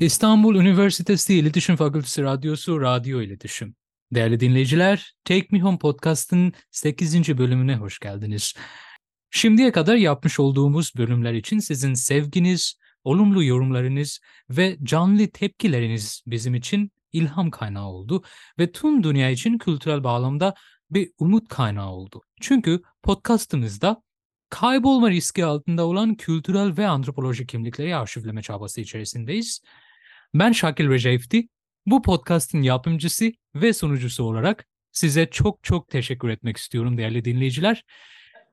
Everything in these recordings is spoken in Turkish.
İstanbul Üniversitesi İletişim Fakültesi Radyosu Radyo İletişim. Değerli dinleyiciler, Take Me Home Podcast'ın 8. bölümüne hoş geldiniz. Şimdiye kadar yapmış olduğumuz bölümler için sizin sevginiz, olumlu yorumlarınız ve canlı tepkileriniz bizim için ilham kaynağı oldu ve tüm dünya için kültürel bağlamda bir umut kaynağı oldu. Çünkü podcastımızda kaybolma riski altında olan kültürel ve antropolojik kimlikleri arşivleme çabası içerisindeyiz. Ben Şakil Recep'ti. Bu podcast'ın yapımcısı ve sunucusu olarak size çok çok teşekkür etmek istiyorum değerli dinleyiciler.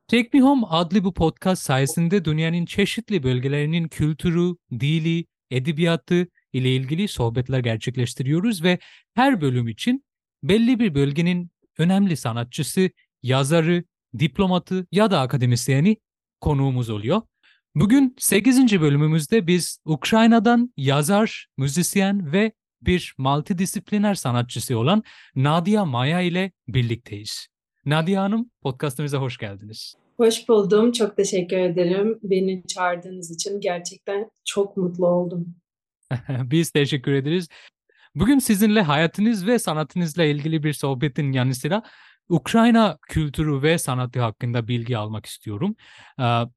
Take Me Home adlı bu podcast sayesinde dünyanın çeşitli bölgelerinin kültürü, dili, edebiyatı ile ilgili sohbetler gerçekleştiriyoruz ve her bölüm için belli bir bölgenin önemli sanatçısı, yazarı, diplomatı ya da akademisyeni konuğumuz oluyor. Bugün 8. bölümümüzde biz Ukrayna'dan yazar, müzisyen ve bir multidisipliner sanatçısı olan Nadia Maya ile birlikteyiz. Nadia Hanım, podcastımıza hoş geldiniz. Hoş buldum. Çok teşekkür ederim. Beni çağırdığınız için gerçekten çok mutlu oldum. Biz teşekkür ederiz. Bugün sizinle hayatınız ve sanatınızla ilgili bir sohbetin yanı sıra Ukrayna kültürü ve sanatı hakkında bilgi almak istiyorum.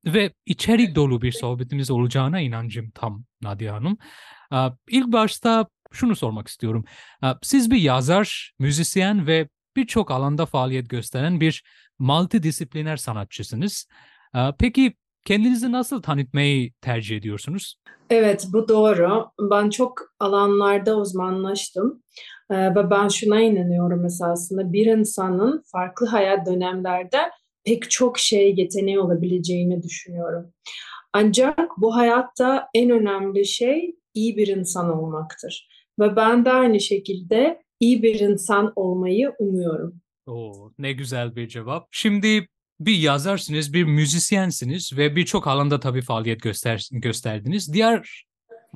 Ve içerik dolu bir sohbetimiz olacağına inancım tam Nadia Hanım. İlk başta şunu sormak istiyorum. Siz bir yazar, müzisyen ve birçok alanda faaliyet gösteren bir multidisipliner sanatçısınız. Peki kendinizi nasıl tanıtmayı tercih ediyorsunuz? Evet, bu doğru. Ben çok alanlarda uzmanlaştım ee, ve ben şuna inanıyorum esasında bir insanın farklı hayat dönemlerde pek çok şey yeteneği olabileceğini düşünüyorum. Ancak bu hayatta en önemli şey iyi bir insan olmaktır. Ve ben de aynı şekilde iyi bir insan olmayı umuyorum. Oo, ne güzel bir cevap. Şimdi bir yazarsınız, bir müzisyensiniz ve birçok alanda tabii faaliyet göster gösterdiniz. Diğer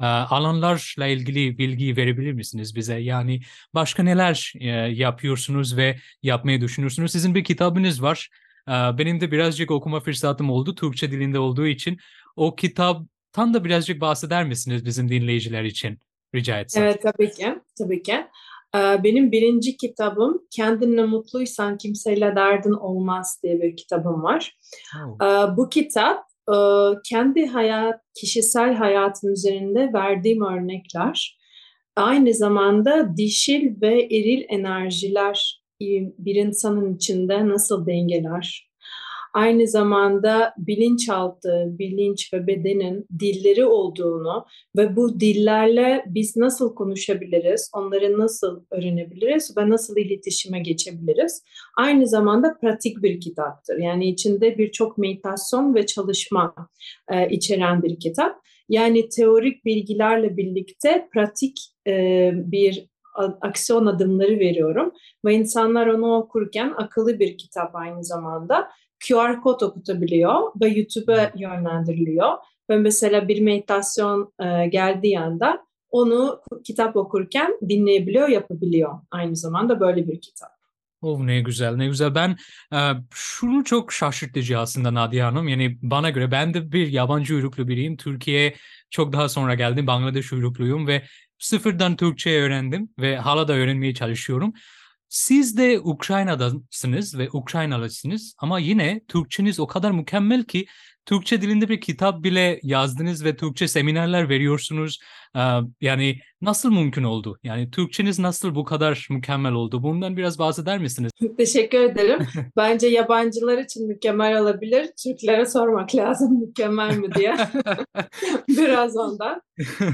e, alanlarla ilgili bilgi verebilir misiniz bize? Yani başka neler e, yapıyorsunuz ve yapmayı düşünüyorsunuz? Sizin bir kitabınız var. E, benim de birazcık okuma fırsatım oldu. Türkçe dilinde olduğu için. O kitaptan da birazcık bahseder misiniz bizim dinleyiciler için? Rica etsem. Evet tabii ki. Tabii ki. Ee, benim birinci kitabım Kendinle Mutluysan Kimseyle Derdin Olmaz diye bir kitabım var. Oh. Bu kitap e, kendi hayat, kişisel hayatım üzerinde verdiğim örnekler. Aynı zamanda dişil ve eril enerjiler bir insanın içinde nasıl dengeler, aynı zamanda bilinçaltı, bilinç ve bedenin dilleri olduğunu ve bu dillerle biz nasıl konuşabiliriz, onları nasıl öğrenebiliriz ve nasıl iletişime geçebiliriz. Aynı zamanda pratik bir kitaptır. Yani içinde birçok meditasyon ve çalışma e, içeren bir kitap. Yani teorik bilgilerle birlikte pratik e, bir aksiyon adımları veriyorum ve insanlar onu okurken akıllı bir kitap aynı zamanda QR kod okutabiliyor ve YouTube'a yönlendiriliyor. Ve mesela bir meditasyon e, geldiği anda onu kitap okurken dinleyebiliyor, yapabiliyor. Aynı zamanda böyle bir kitap. Oh ne güzel ne güzel. Ben e, şunu çok şaşırtıcı aslında Nadia Hanım. Yani bana göre ben de bir yabancı uyruklu biriyim. Türkiye'ye çok daha sonra geldim. Bangladeş uyrukluyum ve sıfırdan Türkçe öğrendim ve hala da öğrenmeye çalışıyorum. Siz de Ukrayna'dasınız ve Ukraynalısınız ama yine Türkçeniz o kadar mükemmel ki Türkçe dilinde bir kitap bile yazdınız ve Türkçe seminerler veriyorsunuz. Yani nasıl mümkün oldu? Yani Türkçeniz nasıl bu kadar mükemmel oldu? Bundan biraz bahseder misiniz? Teşekkür ederim. Bence yabancılar için mükemmel olabilir. Türklere sormak lazım mükemmel mi diye. biraz ondan.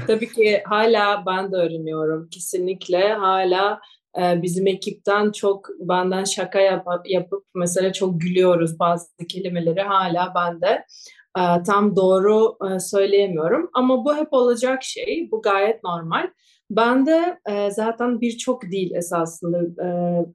Tabii ki hala ben de öğreniyorum. Kesinlikle hala bizim ekipten çok benden şaka yap yapıp mesela çok gülüyoruz bazı kelimeleri hala ben de e, tam doğru e, söyleyemiyorum. Ama bu hep olacak şey. Bu gayet normal. Ben de e, zaten birçok dil esasında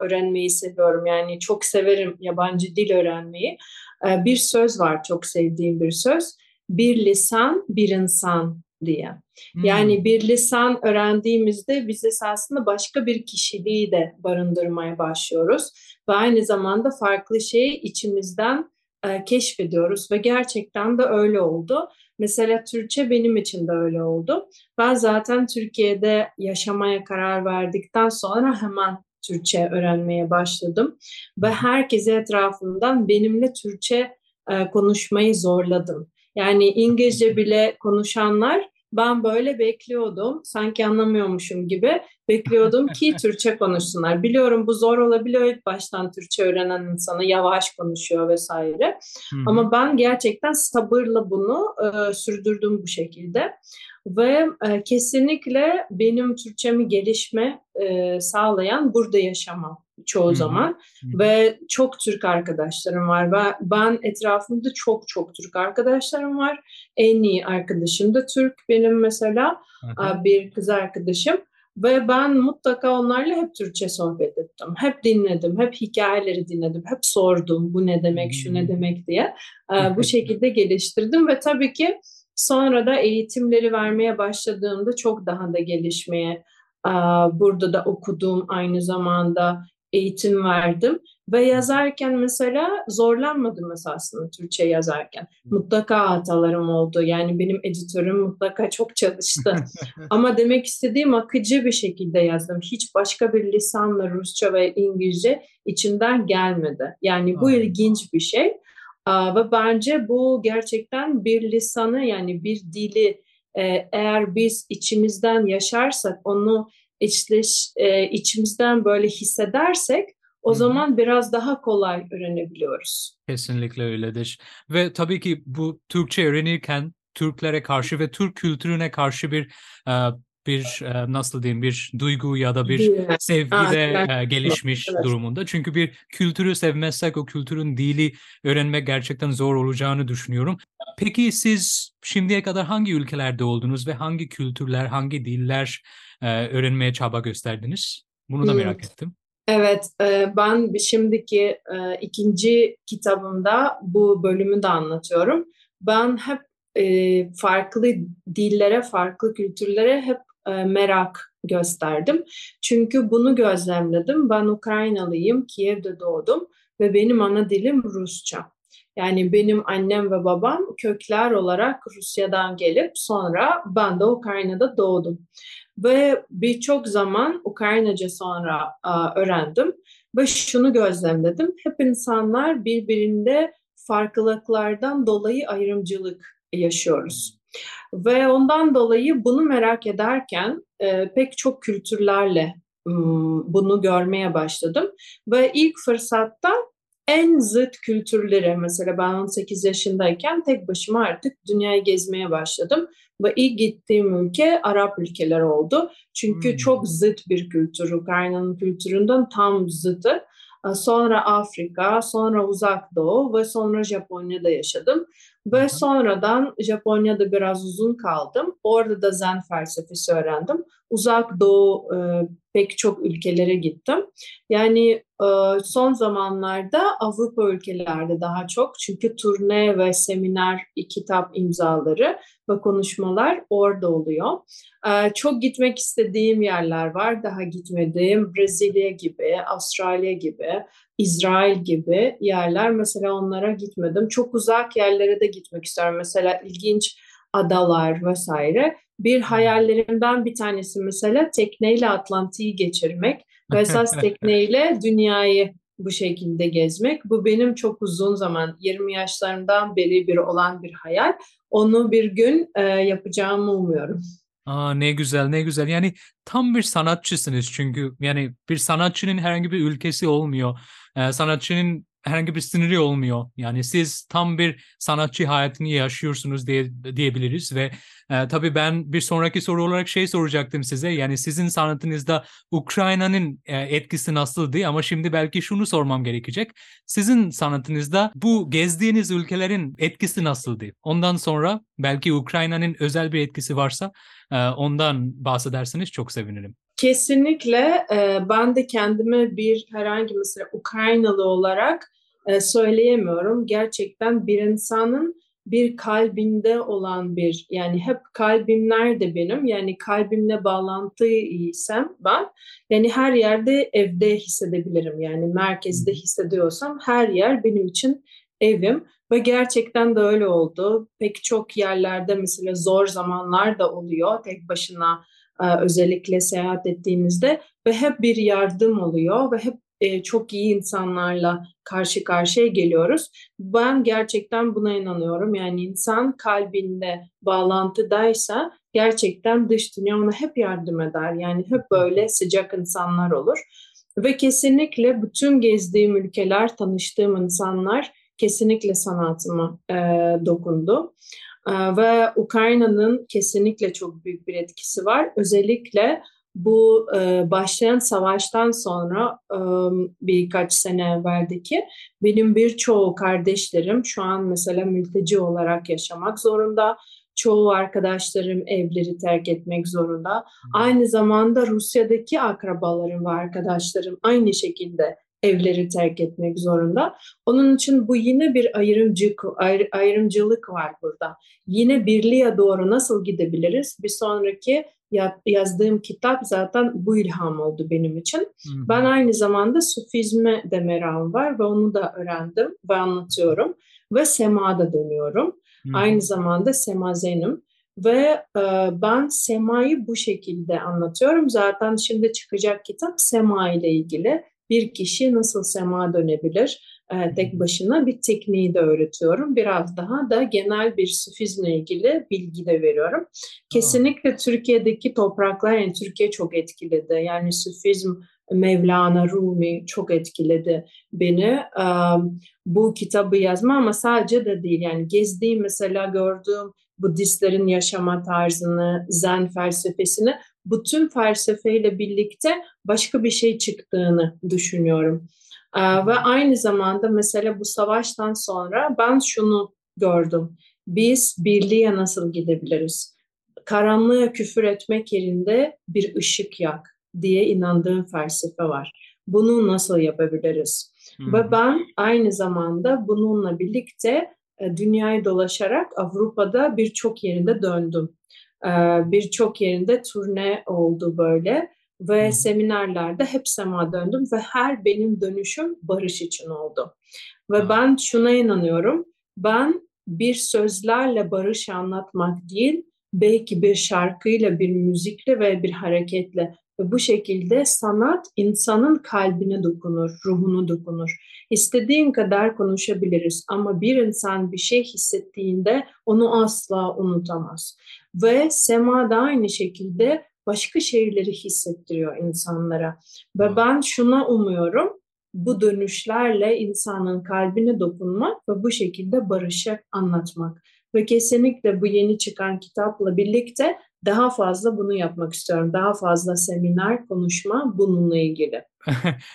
öğrenmeyi seviyorum. Yani çok severim yabancı dil öğrenmeyi. Bir söz var çok sevdiğim bir söz. Bir lisan, bir insan diye. Hmm. Yani bir lisan öğrendiğimizde biz esasında başka bir kişiliği de barındırmaya başlıyoruz. Ve aynı zamanda farklı şeyi içimizden e, keşfediyoruz ve gerçekten de öyle oldu. mesela Türkçe benim için de öyle oldu. Ben zaten Türkiye'de yaşamaya karar verdikten sonra hemen Türkçe öğrenmeye başladım ve herkese etrafından benimle Türkçe e, konuşmayı zorladım. Yani İngilizce bile konuşanlar ben böyle bekliyordum. Sanki anlamıyormuşum gibi bekliyordum ki Türkçe konuşsunlar. Biliyorum bu zor olabiliyor ilk baştan Türkçe öğrenen insana yavaş konuşuyor vesaire. Hı-hı. Ama ben gerçekten sabırla bunu e, sürdürdüm bu şekilde. Ve e, kesinlikle benim Türkçemi gelişme e, sağlayan burada yaşamam çoğu Hı-hı. zaman Hı-hı. ve çok Türk arkadaşlarım var. Ben, ben etrafımda çok çok Türk arkadaşlarım var. En iyi arkadaşım da Türk benim mesela Hı-hı. bir kız arkadaşım. Ve ben mutlaka onlarla hep Türkçe sohbet ettim. Hep dinledim, hep hikayeleri dinledim, hep sordum bu ne demek, şu ne demek diye. bu şekilde geliştirdim ve tabii ki sonra da eğitimleri vermeye başladığımda çok daha da gelişmeye burada da okudum aynı zamanda eğitim verdim ve yazarken mesela zorlanmadım esasında Türkçe yazarken. Mutlaka hatalarım oldu. Yani benim editörüm mutlaka çok çalıştı. Ama demek istediğim akıcı bir şekilde yazdım. Hiç başka bir lisanla Rusça ve İngilizce içinden gelmedi. Yani bu ilginç bir şey. Ve bence bu gerçekten bir lisanı yani bir dili e, eğer biz içimizden yaşarsak onu içleş, e, içimizden böyle hissedersek o zaman biraz daha kolay öğrenebiliyoruz. Kesinlikle öyledir. Ve tabii ki bu Türkçe öğrenirken Türklere karşı ve Türk kültürüne karşı bir e, bir e, nasıl diyeyim bir duygu ya da bir sevgi de e, gelişmiş evet. durumunda. Çünkü bir kültürü sevmezsek o kültürün dili öğrenmek gerçekten zor olacağını düşünüyorum. Peki siz şimdiye kadar hangi ülkelerde oldunuz ve hangi kültürler, hangi diller e, öğrenmeye çaba gösterdiniz? Bunu da merak ettim. Evet, ben şimdiki ikinci kitabımda bu bölümü de anlatıyorum. Ben hep farklı dillere, farklı kültürlere hep merak gösterdim. Çünkü bunu gözlemledim. Ben Ukraynalıyım, Kiev'de doğdum ve benim ana dilim Rusça. Yani benim annem ve babam kökler olarak Rusya'dan gelip sonra ben de Ukrayna'da doğdum. Ve birçok zaman Ukraynaca sonra a, öğrendim ve şunu gözlemledim. Hep insanlar birbirinde farklılıklardan dolayı ayrımcılık yaşıyoruz. Ve ondan dolayı bunu merak ederken e, pek çok kültürlerle bunu görmeye başladım. Ve ilk fırsatta en zıt kültürlere mesela ben 18 yaşındayken tek başıma artık dünyayı gezmeye başladım ve ilk gittiğim ülke Arap ülkeler oldu. Çünkü hmm. çok zıt bir kültür. Ukrayna'nın kültüründen tam zıtı. Sonra Afrika, sonra Uzak Doğu ve sonra Japonya'da yaşadım. Ve sonradan Japonya'da biraz uzun kaldım. Orada da Zen felsefesi öğrendim. Uzak Doğu e, pek çok ülkelere gittim. Yani e, son zamanlarda Avrupa ülkelerde daha çok çünkü turne ve seminer, kitap imzaları ve konuşmalar orada oluyor. E, çok gitmek istediğim yerler var, daha gitmediğim Brezilya gibi, Avustralya gibi, İsrail gibi yerler. Mesela onlara gitmedim. Çok uzak yerlere de gitmek istiyorum. Mesela ilginç adalar vesaire. Bir hayallerimden bir tanesi mesela tekneyle Atlantik'i geçirmek ve esas tekneyle dünyayı bu şekilde gezmek. Bu benim çok uzun zaman 20 yaşlarımdan beri bir olan bir hayal. Onu bir gün e, yapacağımı umuyorum. Aa, ne güzel ne güzel yani tam bir sanatçısınız çünkü yani bir sanatçının herhangi bir ülkesi olmuyor. Ee, sanatçının herhangi bir sınırı olmuyor. Yani siz tam bir sanatçı hayatını yaşıyorsunuz diye diyebiliriz ve e, tabii ben bir sonraki soru olarak şey soracaktım size. Yani sizin sanatınızda Ukrayna'nın e, etkisi nasıldı ama şimdi belki şunu sormam gerekecek. Sizin sanatınızda bu gezdiğiniz ülkelerin etkisi nasıldı? Ondan sonra belki Ukrayna'nın özel bir etkisi varsa e, ondan bahsederseniz çok sevinirim. Kesinlikle e, ben de kendime bir herhangi mesela Ukraynalı olarak e, söyleyemiyorum. Gerçekten bir insanın bir kalbinde olan bir yani hep kalbim nerede benim? Yani kalbimle bağlantıysam ben yani her yerde evde hissedebilirim. Yani merkezde hissediyorsam her yer benim için evim. Ve gerçekten de öyle oldu. Pek çok yerlerde mesela zor zamanlar da oluyor. Tek başına özellikle seyahat ettiğinizde ve hep bir yardım oluyor ve hep e, çok iyi insanlarla karşı karşıya geliyoruz. Ben gerçekten buna inanıyorum. Yani insan kalbinde bağlantıdaysa gerçekten dış dünya ona hep yardım eder. Yani hep böyle sıcak insanlar olur. Ve kesinlikle bütün gezdiğim ülkeler, tanıştığım insanlar kesinlikle sanatıma e, dokundu. E, ve Ukrayna'nın kesinlikle çok büyük bir etkisi var. Özellikle bu e, başlayan savaştan sonra e, birkaç sene evveldeki benim birçoğu kardeşlerim şu an mesela mülteci olarak yaşamak zorunda. Çoğu arkadaşlarım evleri terk etmek zorunda. Aynı zamanda Rusya'daki akrabalarım ve arkadaşlarım aynı şekilde evleri terk etmek zorunda. Onun için bu yine bir ayrımcılık, ayr, ayrımcılık var burada. Yine birliğe doğru nasıl gidebiliriz? Bir sonraki yazdığım kitap zaten bu ilham oldu benim için. Hı-hı. Ben aynı zamanda sufizme de merakım var ve onu da öğrendim ve anlatıyorum. Ve semada dönüyorum. Hı-hı. Aynı zamanda semazenim. Ve e, ben semayı bu şekilde anlatıyorum. Zaten şimdi çıkacak kitap sema ile ilgili. Bir kişi nasıl sema dönebilir? e, tek başına bir tekniği de öğretiyorum. Biraz daha da genel bir sufizmle ilgili bilgi de veriyorum. Kesinlikle Türkiye'deki topraklar, yani Türkiye çok etkiledi. Yani sufizm, Mevlana, Rumi çok etkiledi beni. Bu kitabı yazma ama sadece de değil. Yani gezdiğim mesela gördüğüm Budistlerin yaşama tarzını, Zen felsefesini, bütün felsefeyle birlikte başka bir şey çıktığını düşünüyorum. Ee, ve aynı zamanda mesela bu savaştan sonra ben şunu gördüm. Biz birliğe nasıl gidebiliriz? Karanlığa küfür etmek yerinde bir ışık yak diye inandığım felsefe var. Bunu nasıl yapabiliriz? Hmm. Ve ben aynı zamanda bununla birlikte e, dünyayı dolaşarak Avrupa'da birçok yerinde döndüm. Ee, birçok yerinde turne oldu böyle ve seminerlerde hep sema döndüm ve her benim dönüşüm barış için oldu. Ve ben şuna inanıyorum. Ben bir sözlerle barış anlatmak değil, belki bir şarkıyla, bir müzikle ve bir hareketle ve bu şekilde sanat insanın kalbine dokunur, ruhunu dokunur. İstediğin kadar konuşabiliriz ama bir insan bir şey hissettiğinde onu asla unutamaz. Ve sema da aynı şekilde başka şeyleri hissettiriyor insanlara. Ve ben şuna umuyorum, bu dönüşlerle insanın kalbine dokunmak ve bu şekilde barışı anlatmak. Ve kesinlikle bu yeni çıkan kitapla birlikte daha fazla bunu yapmak istiyorum. Daha fazla seminer, konuşma bununla ilgili.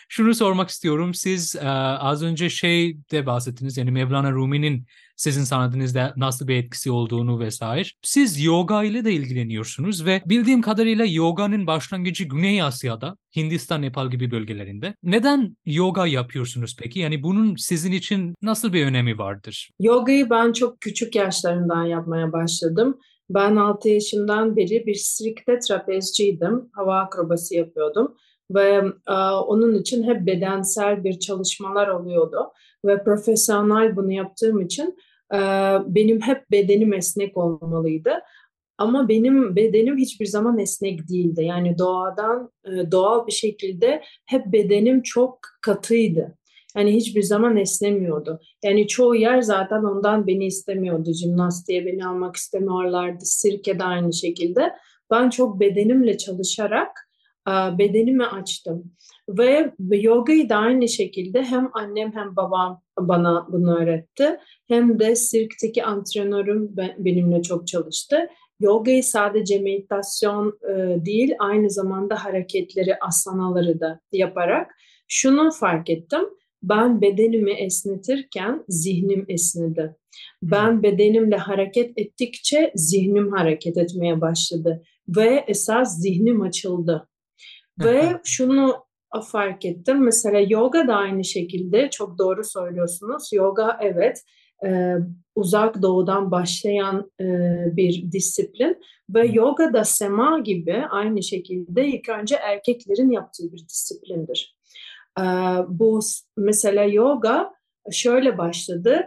Şunu sormak istiyorum. Siz e, az önce şey de bahsettiniz. Yani Mevlana Rumi'nin sizin sanatınızda nasıl bir etkisi olduğunu vesaire. Siz yoga ile de ilgileniyorsunuz ve bildiğim kadarıyla yoganın başlangıcı Güney Asya'da, Hindistan, Nepal gibi bölgelerinde. Neden yoga yapıyorsunuz peki? Yani bunun sizin için nasıl bir önemi vardır? Yogayı ben çok küçük yaşlarından yapmaya başladım. Ben 6 yaşından beri bir strikte trapezciydim. Hava akrobası yapıyordum ve e, onun için hep bedensel bir çalışmalar oluyordu ve profesyonel bunu yaptığım için e, benim hep bedenim esnek olmalıydı. Ama benim bedenim hiçbir zaman esnek değildi. Yani doğadan e, doğal bir şekilde hep bedenim çok katıydı. Yani hiçbir zaman esnemiyordu. Yani çoğu yer zaten ondan beni istemiyordu. Jimnastiğe beni almak istemiyorlardı. Sirke de aynı şekilde. Ben çok bedenimle çalışarak bedenimi açtım. Ve yogayı da aynı şekilde hem annem hem babam bana bunu öğretti. Hem de sirkteki antrenörüm benimle çok çalıştı. Yogayı sadece meditasyon değil, aynı zamanda hareketleri, asanaları da yaparak şunu fark ettim ben bedenimi esnetirken zihnim esnedi. Ben bedenimle hareket ettikçe zihnim hareket etmeye başladı ve esas zihnim açıldı. ve şunu fark ettim. Mesela yoga da aynı şekilde çok doğru söylüyorsunuz. Yoga evet e, uzak doğudan başlayan e, bir disiplin ve yoga da sema gibi aynı şekilde ilk önce erkeklerin yaptığı bir disiplindir. Bu mesela yoga şöyle başladı.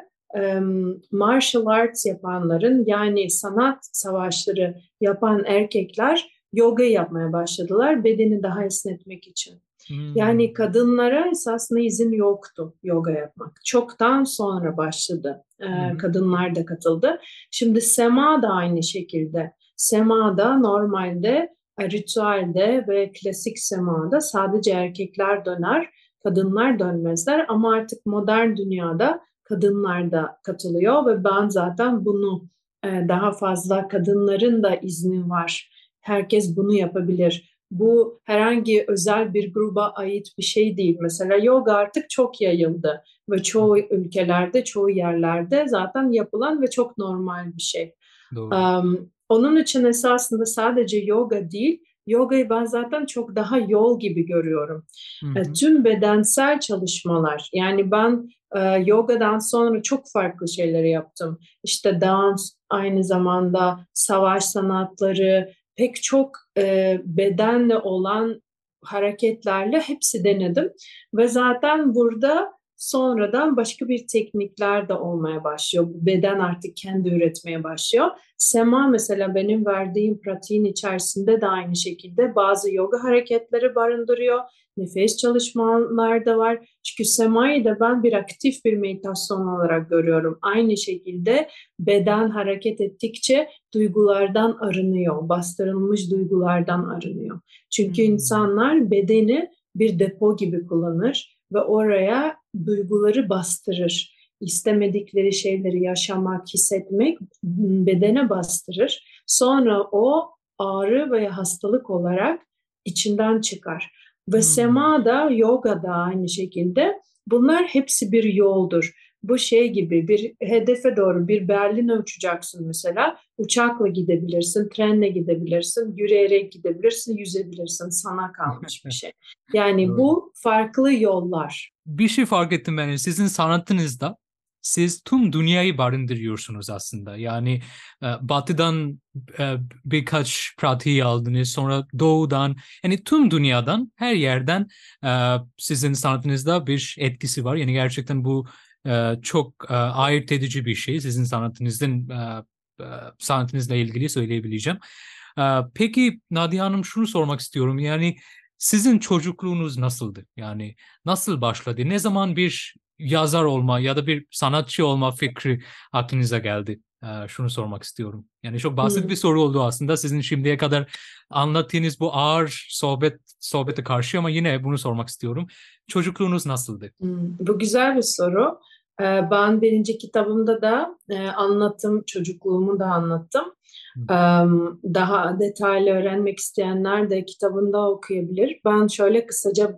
martial arts yapanların yani sanat savaşları yapan erkekler yoga yapmaya başladılar bedeni daha esnetmek için. Hmm. Yani kadınlara esasında izin yoktu yoga yapmak. Çoktan sonra başladı. Hmm. Kadınlar da katıldı. Şimdi sema da aynı şekilde. Sema da normalde ritüelde ve klasik semada sadece erkekler döner, kadınlar dönmezler ama artık modern dünyada kadınlar da katılıyor ve ben zaten bunu daha fazla kadınların da izni var. Herkes bunu yapabilir bu herhangi özel bir gruba ait bir şey değil. Mesela yoga artık çok yayıldı ve çoğu ülkelerde, çoğu yerlerde zaten yapılan ve çok normal bir şey. Um, onun için esasında sadece yoga değil, yogayı ben zaten çok daha yol gibi görüyorum. Hı hı. Tüm bedensel çalışmalar, yani ben e, yogadan sonra çok farklı şeyleri yaptım. İşte dans, aynı zamanda savaş sanatları, pek çok e, bedenle olan hareketlerle hepsi denedim ve zaten burada sonradan başka bir teknikler de olmaya başlıyor. Beden artık kendi üretmeye başlıyor. Sema mesela benim verdiğim pratiğin içerisinde de aynı şekilde bazı yoga hareketleri barındırıyor nefes çalışmalar da var. Çünkü semayı da ben bir aktif bir meditasyon olarak görüyorum. Aynı şekilde beden hareket ettikçe duygulardan arınıyor, bastırılmış duygulardan arınıyor. Çünkü hmm. insanlar bedeni bir depo gibi kullanır ve oraya duyguları bastırır. İstemedikleri şeyleri yaşamak, hissetmek bedene bastırır. Sonra o ağrı veya hastalık olarak içinden çıkar. Ve hmm. sema da, yoga da aynı şekilde. Bunlar hepsi bir yoldur. Bu şey gibi bir hedefe doğru bir Berlin uçacaksın mesela. Uçakla gidebilirsin, trenle gidebilirsin, yürüyerek gidebilirsin, yüzebilirsin. Sana kalmış bir şey. Yani bu farklı yollar. Bir şey fark ettim ben. Sizin sanatınızda siz tüm dünyayı barındırıyorsunuz aslında. Yani e, batıdan e, birkaç pratiği aldınız, sonra doğudan, yani tüm dünyadan, her yerden e, sizin sanatınızda bir etkisi var. Yani gerçekten bu çok e, ayırt edici bir şey. Sizin sanatınızın sanatınızla ilgili söyleyebileceğim. Peki Nadia Hanım şunu sormak istiyorum. Yani sizin çocukluğunuz nasıldı? Yani nasıl başladı? Ne zaman bir yazar olma ya da bir sanatçı olma fikri aklınıza geldi? Şunu sormak istiyorum. Yani çok basit hmm. bir soru oldu aslında sizin şimdiye kadar anlattığınız bu ağır sohbet sohbete karşı ama yine bunu sormak istiyorum. Çocukluğunuz nasıldı? Hmm. Bu güzel bir soru. Ben birinci kitabımda da anlattım, çocukluğumu da anlattım. Daha detaylı öğrenmek isteyenler de kitabında okuyabilir. Ben şöyle kısaca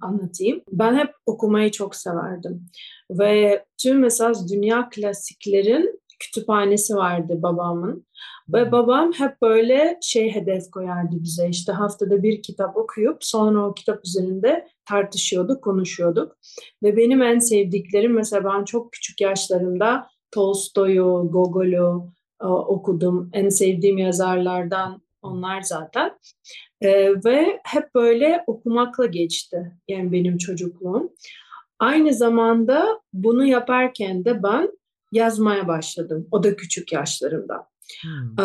anlatayım. Ben hep okumayı çok severdim. Ve tüm esas dünya klasiklerin kütüphanesi vardı babamın. Ve babam hep böyle şey hedef koyardı bize. İşte haftada bir kitap okuyup sonra o kitap üzerinde tartışıyorduk, konuşuyorduk. Ve benim en sevdiklerim mesela ben çok küçük yaşlarımda Tolstoy'u, Gogol'u, okudum. En sevdiğim yazarlardan onlar zaten. E, ve hep böyle okumakla geçti yani benim çocukluğum. Aynı zamanda bunu yaparken de ben yazmaya başladım. O da küçük yaşlarımda. Hmm.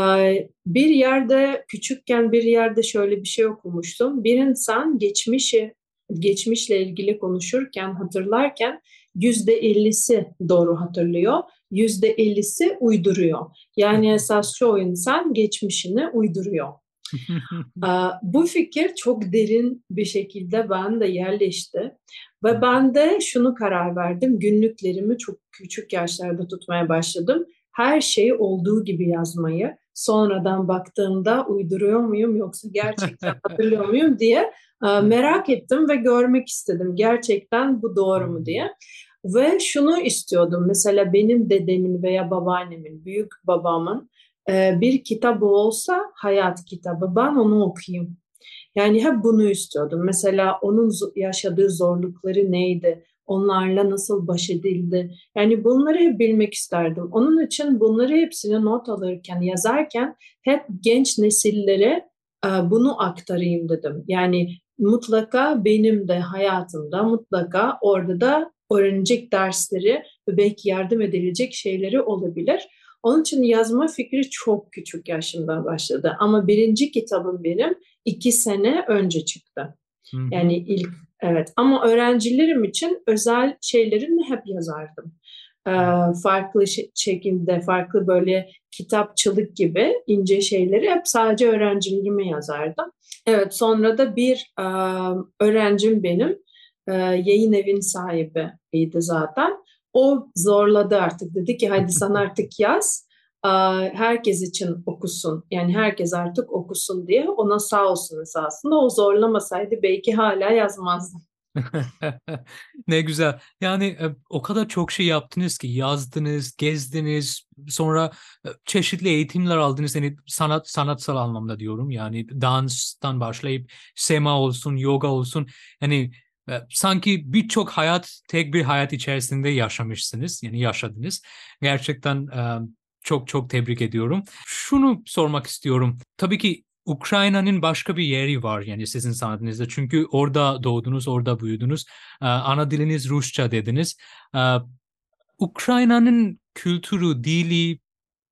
Bir yerde küçükken bir yerde şöyle bir şey okumuştum. Bir insan geçmişi geçmişle ilgili konuşurken, hatırlarken yüzde ellisi doğru hatırlıyor, yüzde ellisi uyduruyor. Yani esas çoğu insan geçmişini uyduruyor. Bu fikir çok derin bir şekilde ben de yerleşti ve ben de şunu karar verdim. Günlüklerimi çok küçük yaşlarda tutmaya başladım. Her şeyi olduğu gibi yazmayı. Sonradan baktığımda uyduruyor muyum yoksa gerçekten hatırlıyor muyum diye merak ettim ve görmek istedim. Gerçekten bu doğru mu diye. Ve şunu istiyordum. Mesela benim dedemin veya babaannemin, büyük babamın e, bir kitabı olsa hayat kitabı. Ben onu okuyayım. Yani hep bunu istiyordum. Mesela onun yaşadığı zorlukları neydi? Onlarla nasıl baş edildi? Yani bunları hep bilmek isterdim. Onun için bunları hepsini not alırken, yazarken hep genç nesillere e, bunu aktarayım dedim. Yani mutlaka benim de hayatımda mutlaka orada da öğrenecek dersleri ve belki yardım edilecek şeyleri olabilir. Onun için yazma fikri çok küçük yaşımdan başladı. Ama birinci kitabım benim iki sene önce çıktı. Hı hı. Yani ilk evet ama öğrencilerim için özel şeylerini hep yazardım. Ee, farklı şekilde, farklı böyle kitapçılık gibi ince şeyleri hep sadece öğrencilerime yazardım. Evet sonra da bir e, öğrencim benim e, yayın evin sahibiydi zaten. O zorladı artık dedi ki hadi sen artık yaz herkes için okusun. Yani herkes artık okusun diye ona sağ olsun esasında. O zorlamasaydı belki hala yazmazdım. ne güzel. Yani e, o kadar çok şey yaptınız ki yazdınız, gezdiniz, sonra e, çeşitli eğitimler aldınız. Yani sanat sanatsal anlamda diyorum. Yani danstan başlayıp sema olsun, yoga olsun. Yani sanki birçok hayat tek bir hayat içerisinde yaşamışsınız. Yani yaşadınız. Gerçekten çok çok tebrik ediyorum. Şunu sormak istiyorum. Tabii ki Ukrayna'nın başka bir yeri var yani sizin sanatınızda. Çünkü orada doğdunuz, orada büyüdünüz. Ana diliniz Rusça dediniz. Ukrayna'nın kültürü, dili,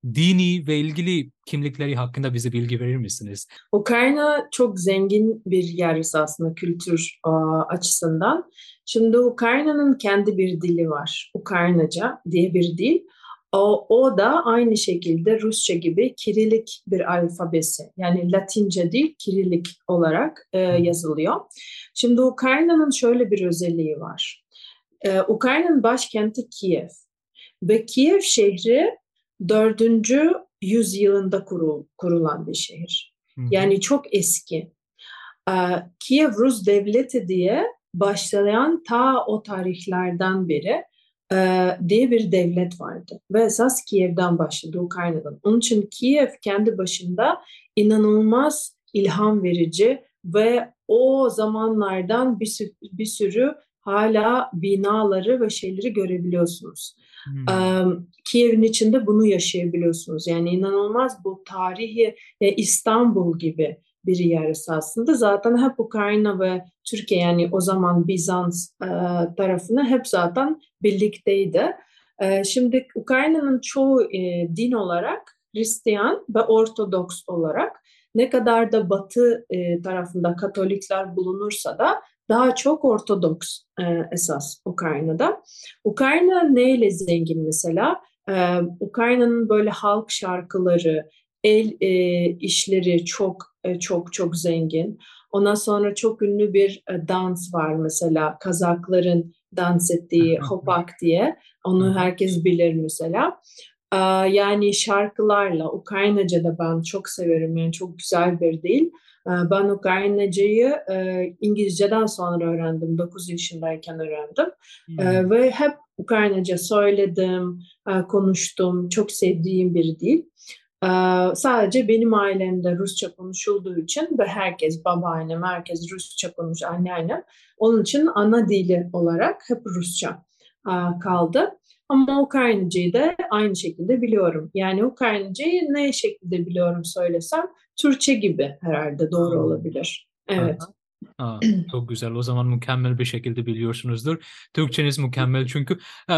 dini ve ilgili kimlikleri hakkında bize bilgi verir misiniz? Ukrayna çok zengin bir yer aslında kültür açısından. Şimdi Ukrayna'nın kendi bir dili var. Ukraynaca diye bir dil. O, o da aynı şekilde Rusça gibi Kirilik bir alfabesi. Yani Latince değil Kirilik olarak e, yazılıyor. Şimdi Ukrayna'nın şöyle bir özelliği var. E, Ukrayna'nın başkenti Kiev. Ve Kiev şehri 4. yüzyılında kurul, kurulan bir şehir. Yani çok eski. E, Kiev Rus Devleti diye başlayan ta o tarihlerden beri e, diye bir devlet vardı. Ve esas Kiev'den başladı, Ukrayna'dan. Onun için Kiev kendi başında inanılmaz ilham verici ve o zamanlardan bir sürü, bir sürü hala binaları ve şeyleri görebiliyorsunuz. Hmm. Kiev'in içinde bunu yaşayabiliyorsunuz. Yani inanılmaz bu tarihi e, İstanbul gibi bir yer esasında. Zaten hep Ukrayna ve Türkiye yani o zaman Bizans e, tarafına hep zaten birlikteydi. E, şimdi Ukrayna'nın çoğu din olarak Hristiyan ve Ortodoks olarak ne kadar da batı e, tarafında Katolikler bulunursa da daha çok Ortodoks e, esas Ukrayna'da. Ukrayna neyle zengin mesela? Ee, Ukrayna'nın böyle halk şarkıları, el e, işleri çok e, çok çok zengin. Ondan sonra çok ünlü bir e, dans var mesela Kazakların dans ettiği hopak diye. Onu herkes bilir mesela. E, yani şarkılarla Ukraynaca da ben çok severim yani çok güzel bir dil. E, ben Ukraynacayı e, İngilizceden sonra öğrendim. 9 yaşındayken öğrendim. Hmm. Ve hep Ukraynaca söyledim, konuştum. Çok sevdiğim bir dil. Sadece benim ailemde Rusça konuşulduğu için ve herkes babaannem, herkes Rusça konuş, anneannem. Onun için ana dili olarak hep Rusça e, kaldı. Ama Ukraynacayı da aynı şekilde biliyorum. Yani Ukraynacayı ne şekilde biliyorum söylesem Türkçe gibi herhalde doğru olabilir. Evet. Aha. Aa, çok güzel. O zaman mükemmel bir şekilde biliyorsunuzdur. Türkçeniz mükemmel çünkü.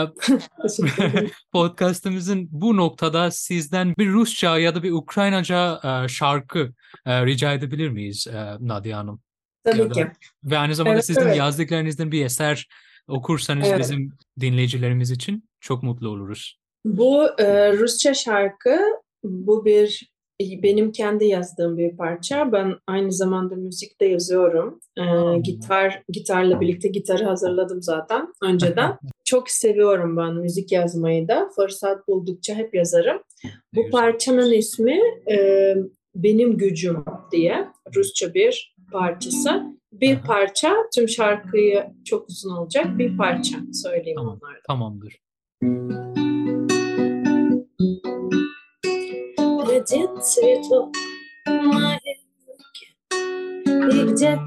Podcast'ımızın bu noktada sizden bir Rusça ya da bir Ukraynaca şarkı rica edebilir miyiz Nadia Hanım? Tabii ya da, ki. Ve aynı zamanda evet, sizin evet. yazdıklarınızdan bir eser okursanız evet. bizim dinleyicilerimiz için çok mutlu oluruz. Bu e, Rusça şarkı bu bir benim kendi yazdığım bir parça. Ben aynı zamanda müzik de yazıyorum. Ee, gitar gitarla birlikte gitarı hazırladım zaten önceden. Çok seviyorum ben müzik yazmayı da. Fırsat buldukça hep yazarım. Bu parçanın ismi e, Benim Gücüm diye Rusça bir parçası. Bir parça, tüm şarkıyı çok uzun olacak. Bir parça söyleyeyim tamam, onlardan. Tamamdır. Одет цветок на елке И где-то,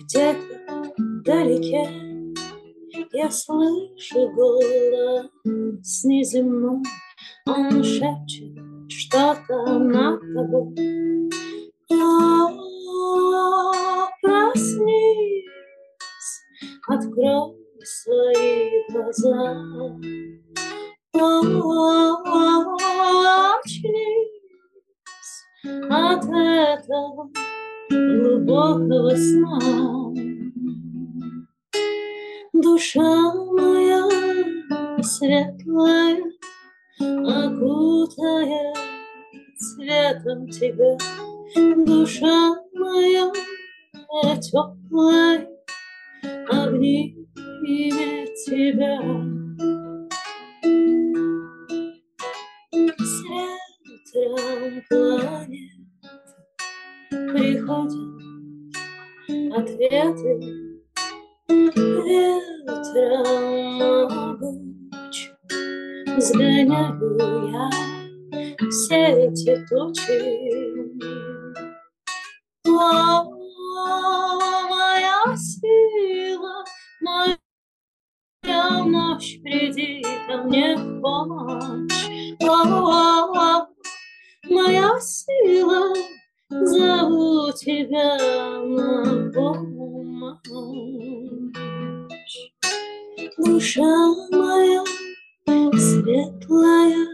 где-то вдалеке Я слышу голос неземной. Он шепчет что-то над тобой О, проснись, открой свои глаза. Очнись от этого глубокого сна. Душа моя светлая, окутая цветом тебя, душа моя теплая, обнимет тебя. С планет приходят ответы. Ветром могуч Сгоняю я все эти тучи. О, моя сила, мощь, приди ко мне в помощь О, моя сила, зову тебя на помощь душа моя светлая,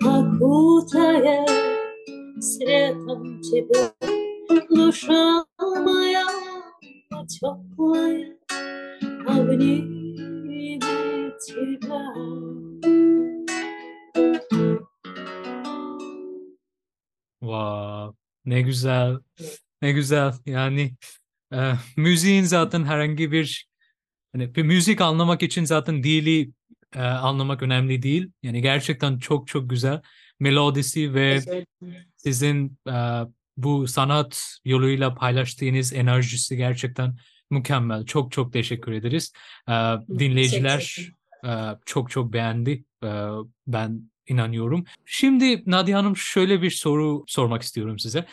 окутая светом тебя. Душа моя теплая, тебя. Wow, ne güzel, ne güzel. Yani e, müziğin zaten herhangi bir Hani bir müzik anlamak için zaten dili e, anlamak önemli değil. Yani gerçekten çok çok güzel melodisi ve sizin e, bu sanat yoluyla paylaştığınız enerjisi gerçekten mükemmel. Çok çok teşekkür ederiz. E, dinleyiciler çok çok beğendi. Ben inanıyorum. Şimdi Nadia Hanım şöyle bir soru sormak istiyorum size.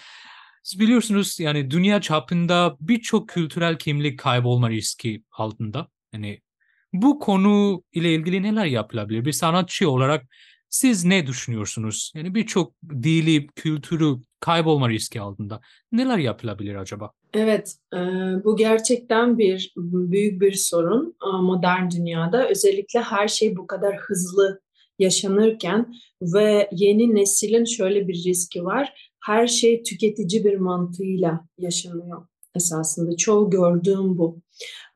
Siz biliyorsunuz yani dünya çapında birçok kültürel kimlik kaybolma riski altında. Yani bu konu ile ilgili neler yapılabilir? Bir sanatçı olarak siz ne düşünüyorsunuz? Yani birçok dili, kültürü kaybolma riski altında. Neler yapılabilir acaba? Evet, bu gerçekten bir büyük bir sorun modern dünyada. Özellikle her şey bu kadar hızlı yaşanırken ve yeni neslin şöyle bir riski var her şey tüketici bir mantığıyla yaşanıyor esasında. Çoğu gördüğüm bu.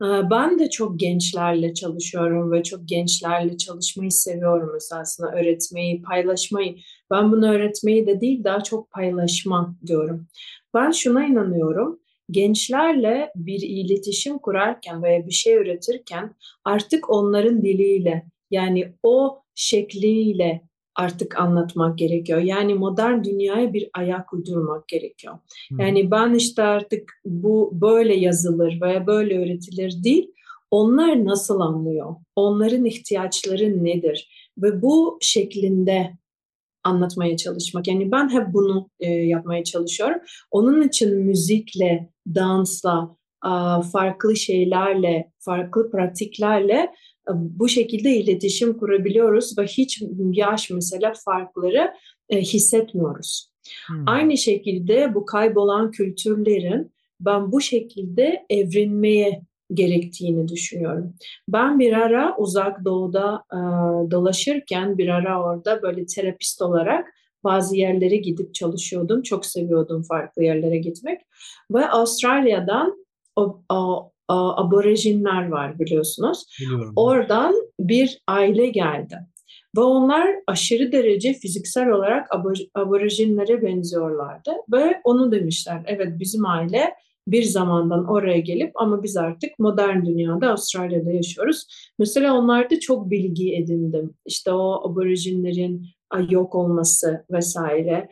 Ben de çok gençlerle çalışıyorum ve çok gençlerle çalışmayı seviyorum esasında. Öğretmeyi, paylaşmayı. Ben bunu öğretmeyi de değil daha çok paylaşma diyorum. Ben şuna inanıyorum. Gençlerle bir iletişim kurarken veya bir şey üretirken artık onların diliyle yani o şekliyle artık anlatmak gerekiyor. Yani modern dünyaya bir ayak uydurmak gerekiyor. Hmm. Yani ben işte artık bu böyle yazılır veya böyle öğretilir değil. Onlar nasıl anlıyor? Onların ihtiyaçları nedir? Ve bu şeklinde anlatmaya çalışmak. Yani ben hep bunu e, yapmaya çalışıyorum. Onun için müzikle, dansla, farklı şeylerle, farklı pratiklerle bu şekilde iletişim kurabiliyoruz ve hiç yaş mesela farkları e, hissetmiyoruz. Hmm. Aynı şekilde bu kaybolan kültürlerin ben bu şekilde evrilmeye gerektiğini düşünüyorum. Ben bir ara uzak doğuda e, dolaşırken bir ara orada böyle terapist olarak bazı yerlere gidip çalışıyordum. Çok seviyordum farklı yerlere gitmek. Ve Avustralya'dan o, o aborjinler var biliyorsunuz. Biliyorum. Oradan bir aile geldi. Ve onlar aşırı derece fiziksel olarak aborjinlere benziyorlardı. Ve onu demişler, evet bizim aile bir zamandan oraya gelip ama biz artık modern dünyada Avustralya'da yaşıyoruz. Mesela onlarda çok bilgi edindim. İşte o aborjinlerin yok olması vesaire.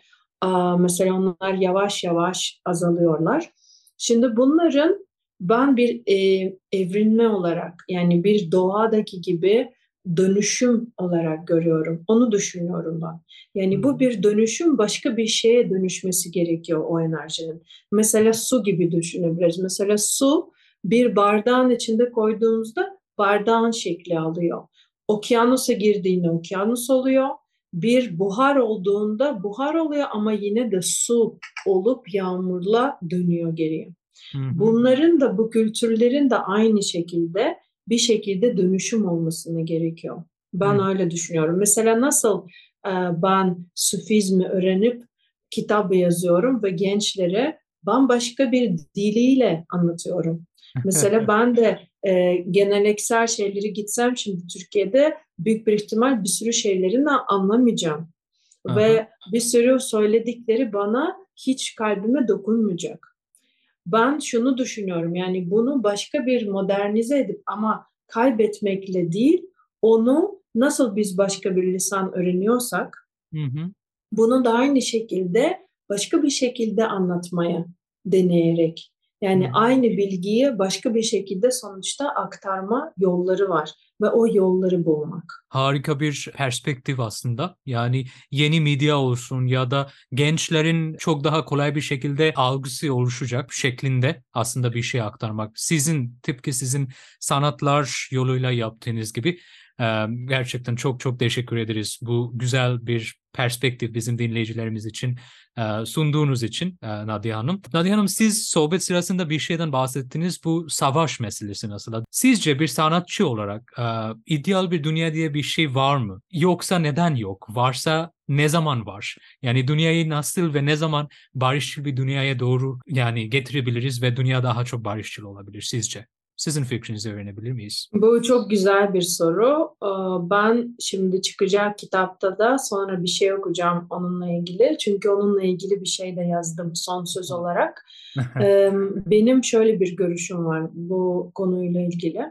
Mesela onlar yavaş yavaş azalıyorlar. Şimdi bunların ben bir e, evrilme olarak yani bir doğadaki gibi dönüşüm olarak görüyorum. Onu düşünüyorum ben. Yani bu bir dönüşüm başka bir şeye dönüşmesi gerekiyor o enerjinin. Mesela su gibi düşünebiliriz. Mesela su bir bardağın içinde koyduğumuzda bardağın şekli alıyor. Okyanusa girdiğinde okyanus oluyor. Bir buhar olduğunda buhar oluyor ama yine de su olup yağmurla dönüyor geriye. Bunların da bu kültürlerin de aynı şekilde bir şekilde dönüşüm olmasını gerekiyor. Ben hmm. öyle düşünüyorum. Mesela nasıl e, ben sufizmi öğrenip kitap yazıyorum ve gençlere bambaşka bir diliyle anlatıyorum. Mesela ben de e, geneleksel şeyleri gitsem şimdi Türkiye'de büyük bir ihtimal bir sürü şeylerini anlamayacağım. Aha. Ve bir sürü söyledikleri bana hiç kalbime dokunmayacak. Ben şunu düşünüyorum yani bunu başka bir modernize edip ama kaybetmekle değil onu nasıl biz başka bir lisan öğreniyorsak hı hı. bunu da aynı şekilde başka bir şekilde anlatmaya deneyerek yani hmm. aynı bilgiyi başka bir şekilde sonuçta aktarma yolları var ve o yolları bulmak. Harika bir perspektif aslında. Yani yeni medya olsun ya da gençlerin çok daha kolay bir şekilde algısı oluşacak şeklinde aslında bir şey aktarmak. Sizin tıpkı sizin sanatlar yoluyla yaptığınız gibi gerçekten çok çok teşekkür ederiz bu güzel bir perspektif bizim dinleyicilerimiz için sunduğunuz için Nadia Hanım. Nadia Hanım siz sohbet sırasında bir şeyden bahsettiniz bu savaş meselesi nasıl? Sizce bir sanatçı olarak ideal bir dünya diye bir şey var mı? Yoksa neden yok? Varsa ne zaman var? Yani dünyayı nasıl ve ne zaman barışçıl bir dünyaya doğru yani getirebiliriz ve dünya daha çok barışçıl olabilir sizce? Sizin fikrinizi öğrenebilir miyiz? Bu çok güzel bir soru. Ee, ben şimdi çıkacak kitapta da sonra bir şey okuyacağım onunla ilgili. Çünkü onunla ilgili bir şey de yazdım son söz olarak. Ee, benim şöyle bir görüşüm var bu konuyla ilgili.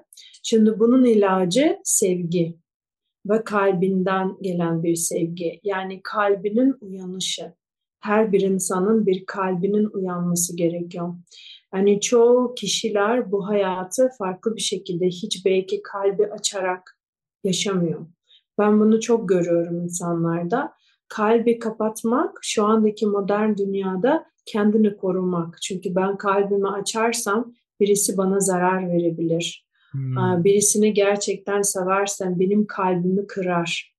Şimdi bunun ilacı sevgi ve kalbinden gelen bir sevgi. Yani kalbinin uyanışı. Her bir insanın bir kalbinin uyanması gerekiyor. Yani çoğu kişiler bu hayatı farklı bir şekilde hiç belki kalbi açarak yaşamıyor. Ben bunu çok görüyorum insanlarda. Kalbi kapatmak şu andaki modern dünyada kendini korumak. Çünkü ben kalbimi açarsam birisi bana zarar verebilir. Hmm. Birisini gerçekten seversem benim kalbimi kırar.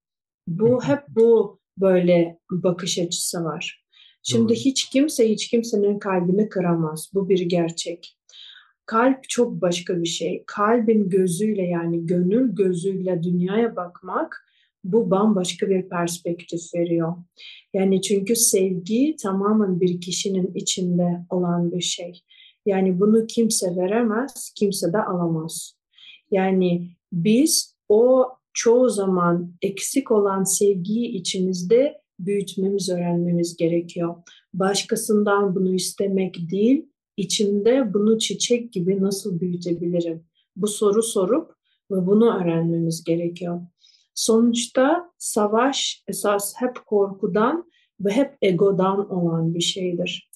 Bu hep bu böyle bakış açısı var. Şimdi Doğru. hiç kimse hiç kimsenin kalbini kıramaz. Bu bir gerçek. Kalp çok başka bir şey. Kalbin gözüyle yani gönül gözüyle dünyaya bakmak bu bambaşka bir perspektif veriyor. Yani çünkü sevgi tamamen bir kişinin içinde olan bir şey. Yani bunu kimse veremez, kimse de alamaz. Yani biz o çoğu zaman eksik olan sevgiyi içimizde büyütmemiz, öğrenmemiz gerekiyor. Başkasından bunu istemek değil, içinde bunu çiçek gibi nasıl büyütebilirim? Bu soru sorup ve bunu öğrenmemiz gerekiyor. Sonuçta savaş esas hep korkudan ve hep egodan olan bir şeydir.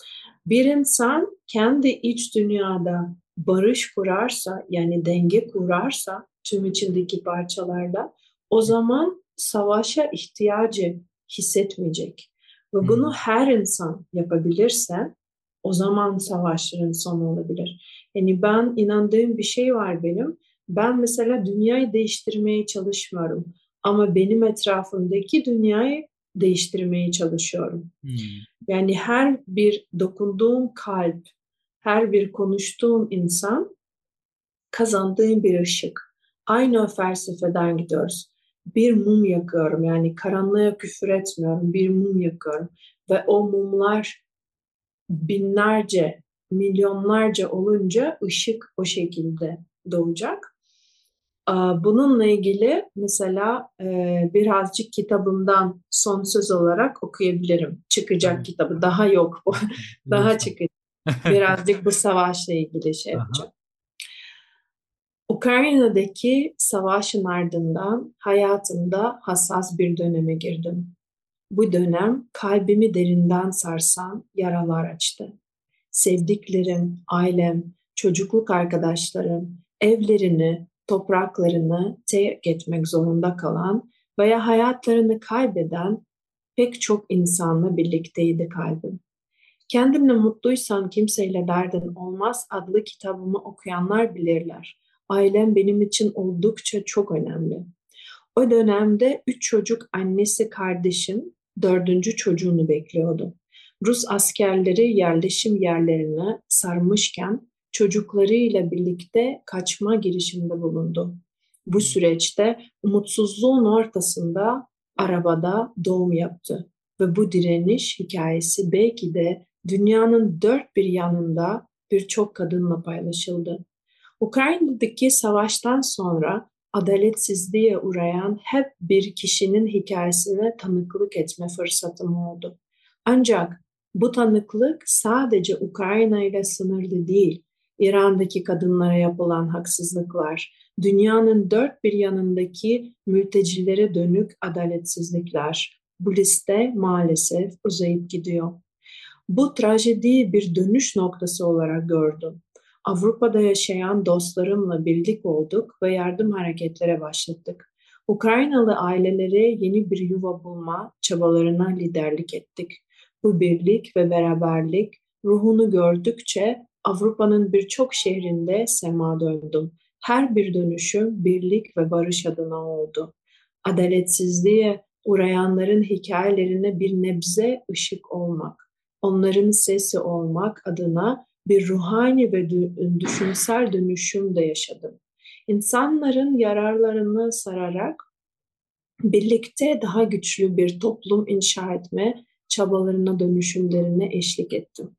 Bir insan kendi iç dünyada barış kurarsa yani denge kurarsa tüm içindeki parçalarda o zaman savaşa ihtiyacı hissetmeyecek. Ve bunu her insan yapabilirse o zaman savaşların sonu olabilir. Yani ben inandığım bir şey var benim. Ben mesela dünyayı değiştirmeye çalışmıyorum. Ama benim etrafımdaki dünyayı değiştirmeye çalışıyorum. Hmm. Yani her bir dokunduğum kalp, her bir konuştuğum insan kazandığım bir ışık. Aynı o felsefeden gidiyoruz bir mum yakıyorum. Yani karanlığa küfür etmiyorum. Bir mum yakıyorum. Ve o mumlar binlerce, milyonlarca olunca ışık o şekilde doğacak. Bununla ilgili mesela birazcık kitabımdan son söz olarak okuyabilirim. Çıkacak kitabı. Daha yok. Daha çıkacak. Birazcık bu savaşla ilgili şey yapacağım. Ukrayna'daki savaşın ardından hayatımda hassas bir döneme girdim. Bu dönem kalbimi derinden sarsan yaralar açtı. Sevdiklerim, ailem, çocukluk arkadaşlarım, evlerini, topraklarını terk etmek zorunda kalan veya hayatlarını kaybeden pek çok insanla birlikteydi kalbim. Kendimle mutluysan kimseyle derdin olmaz adlı kitabımı okuyanlar bilirler ailem benim için oldukça çok önemli. O dönemde üç çocuk annesi kardeşim dördüncü çocuğunu bekliyordu. Rus askerleri yerleşim yerlerine sarmışken çocuklarıyla birlikte kaçma girişiminde bulundu. Bu süreçte umutsuzluğun ortasında arabada doğum yaptı ve bu direniş hikayesi belki de dünyanın dört bir yanında birçok kadınla paylaşıldı. Ukrayna'daki savaştan sonra adaletsizliğe uğrayan hep bir kişinin hikayesine tanıklık etme fırsatım oldu. Ancak bu tanıklık sadece Ukrayna ile sınırlı değil. İran'daki kadınlara yapılan haksızlıklar, dünyanın dört bir yanındaki mültecilere dönük adaletsizlikler. Bu liste maalesef uzayıp gidiyor. Bu trajediyi bir dönüş noktası olarak gördüm. Avrupa'da yaşayan dostlarımla birlik olduk ve yardım hareketlere başladık. Ukraynalı ailelere yeni bir yuva bulma çabalarına liderlik ettik. Bu birlik ve beraberlik ruhunu gördükçe Avrupa'nın birçok şehrinde sema döndüm. Her bir dönüşüm birlik ve barış adına oldu. Adaletsizliğe uğrayanların hikayelerine bir nebze ışık olmak, onların sesi olmak adına bir ruhani ve düşünsel dönüşüm de yaşadım. İnsanların yararlarını sararak birlikte daha güçlü bir toplum inşa etme çabalarına, dönüşümlerine eşlik ettim.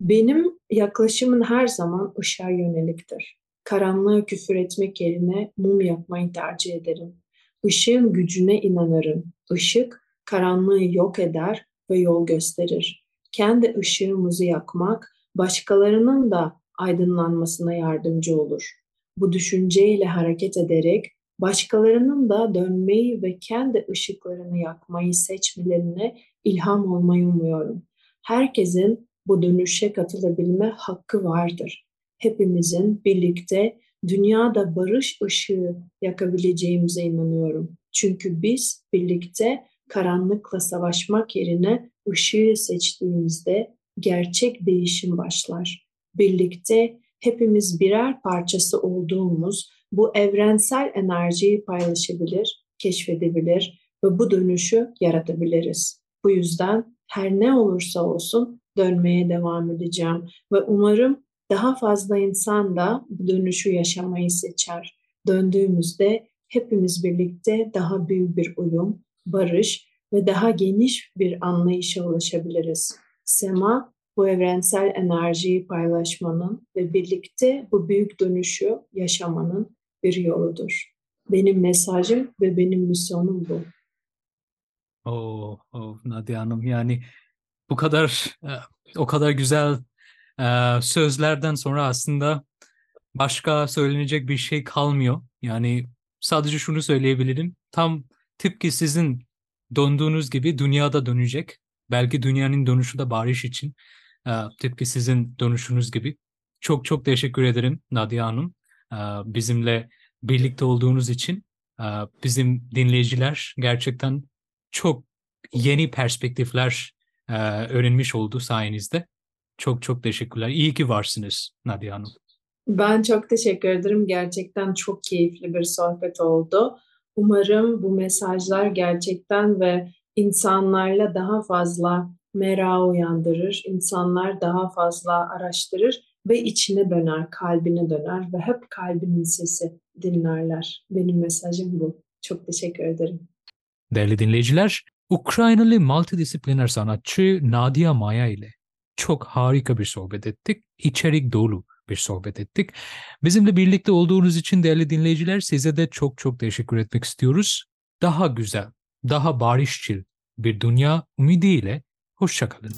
Benim yaklaşımım her zaman ışığa yöneliktir. Karanlığa küfür etmek yerine mum yakmayı tercih ederim. Işığın gücüne inanırım. Işık karanlığı yok eder ve yol gösterir. Kendi ışığımızı yakmak başkalarının da aydınlanmasına yardımcı olur. Bu düşünceyle hareket ederek başkalarının da dönmeyi ve kendi ışıklarını yakmayı seçmelerine ilham olmayı umuyorum. Herkesin bu dönüşe katılabilme hakkı vardır. Hepimizin birlikte dünyada barış ışığı yakabileceğimize inanıyorum. Çünkü biz birlikte karanlıkla savaşmak yerine ışığı seçtiğimizde gerçek değişim başlar. Birlikte hepimiz birer parçası olduğumuz bu evrensel enerjiyi paylaşabilir, keşfedebilir ve bu dönüşü yaratabiliriz. Bu yüzden her ne olursa olsun dönmeye devam edeceğim ve umarım daha fazla insan da bu dönüşü yaşamayı seçer. Döndüğümüzde hepimiz birlikte daha büyük bir uyum, barış ve daha geniş bir anlayışa ulaşabiliriz. Sema bu evrensel enerjiyi paylaşmanın ve birlikte bu büyük dönüşü yaşamanın bir yoludur. Benim mesajım ve benim misyonum bu. Oh, oh Nadia Hanım yani bu kadar e, o kadar güzel e, sözlerden sonra aslında başka söylenecek bir şey kalmıyor. Yani sadece şunu söyleyebilirim. Tam tıpkı sizin döndüğünüz gibi dünyada dönecek. Belki dünyanın dönüşü de barış için. E, tıpkı sizin dönüşünüz gibi. Çok çok teşekkür ederim Nadia Hanım. E, bizimle birlikte olduğunuz için. E, bizim dinleyiciler gerçekten çok yeni perspektifler öğrenmiş oldu sayenizde. Çok çok teşekkürler. İyi ki varsınız Nadia Hanım. Ben çok teşekkür ederim. Gerçekten çok keyifli bir sohbet oldu. Umarım bu mesajlar gerçekten ve insanlarla daha fazla merak uyandırır. İnsanlar daha fazla araştırır ve içine döner, kalbine döner ve hep kalbinin sesi dinlerler. Benim mesajım bu. Çok teşekkür ederim. Değerli dinleyiciler, Ukraynalı multidisipliner sanatçı Nadia Maya ile çok harika bir sohbet ettik. İçerik dolu bir sohbet ettik. Bizimle birlikte olduğunuz için değerli dinleyiciler size de çok çok teşekkür etmek istiyoruz. Daha güzel, daha barışçıl bir dünya ümidiyle hoşçakalın.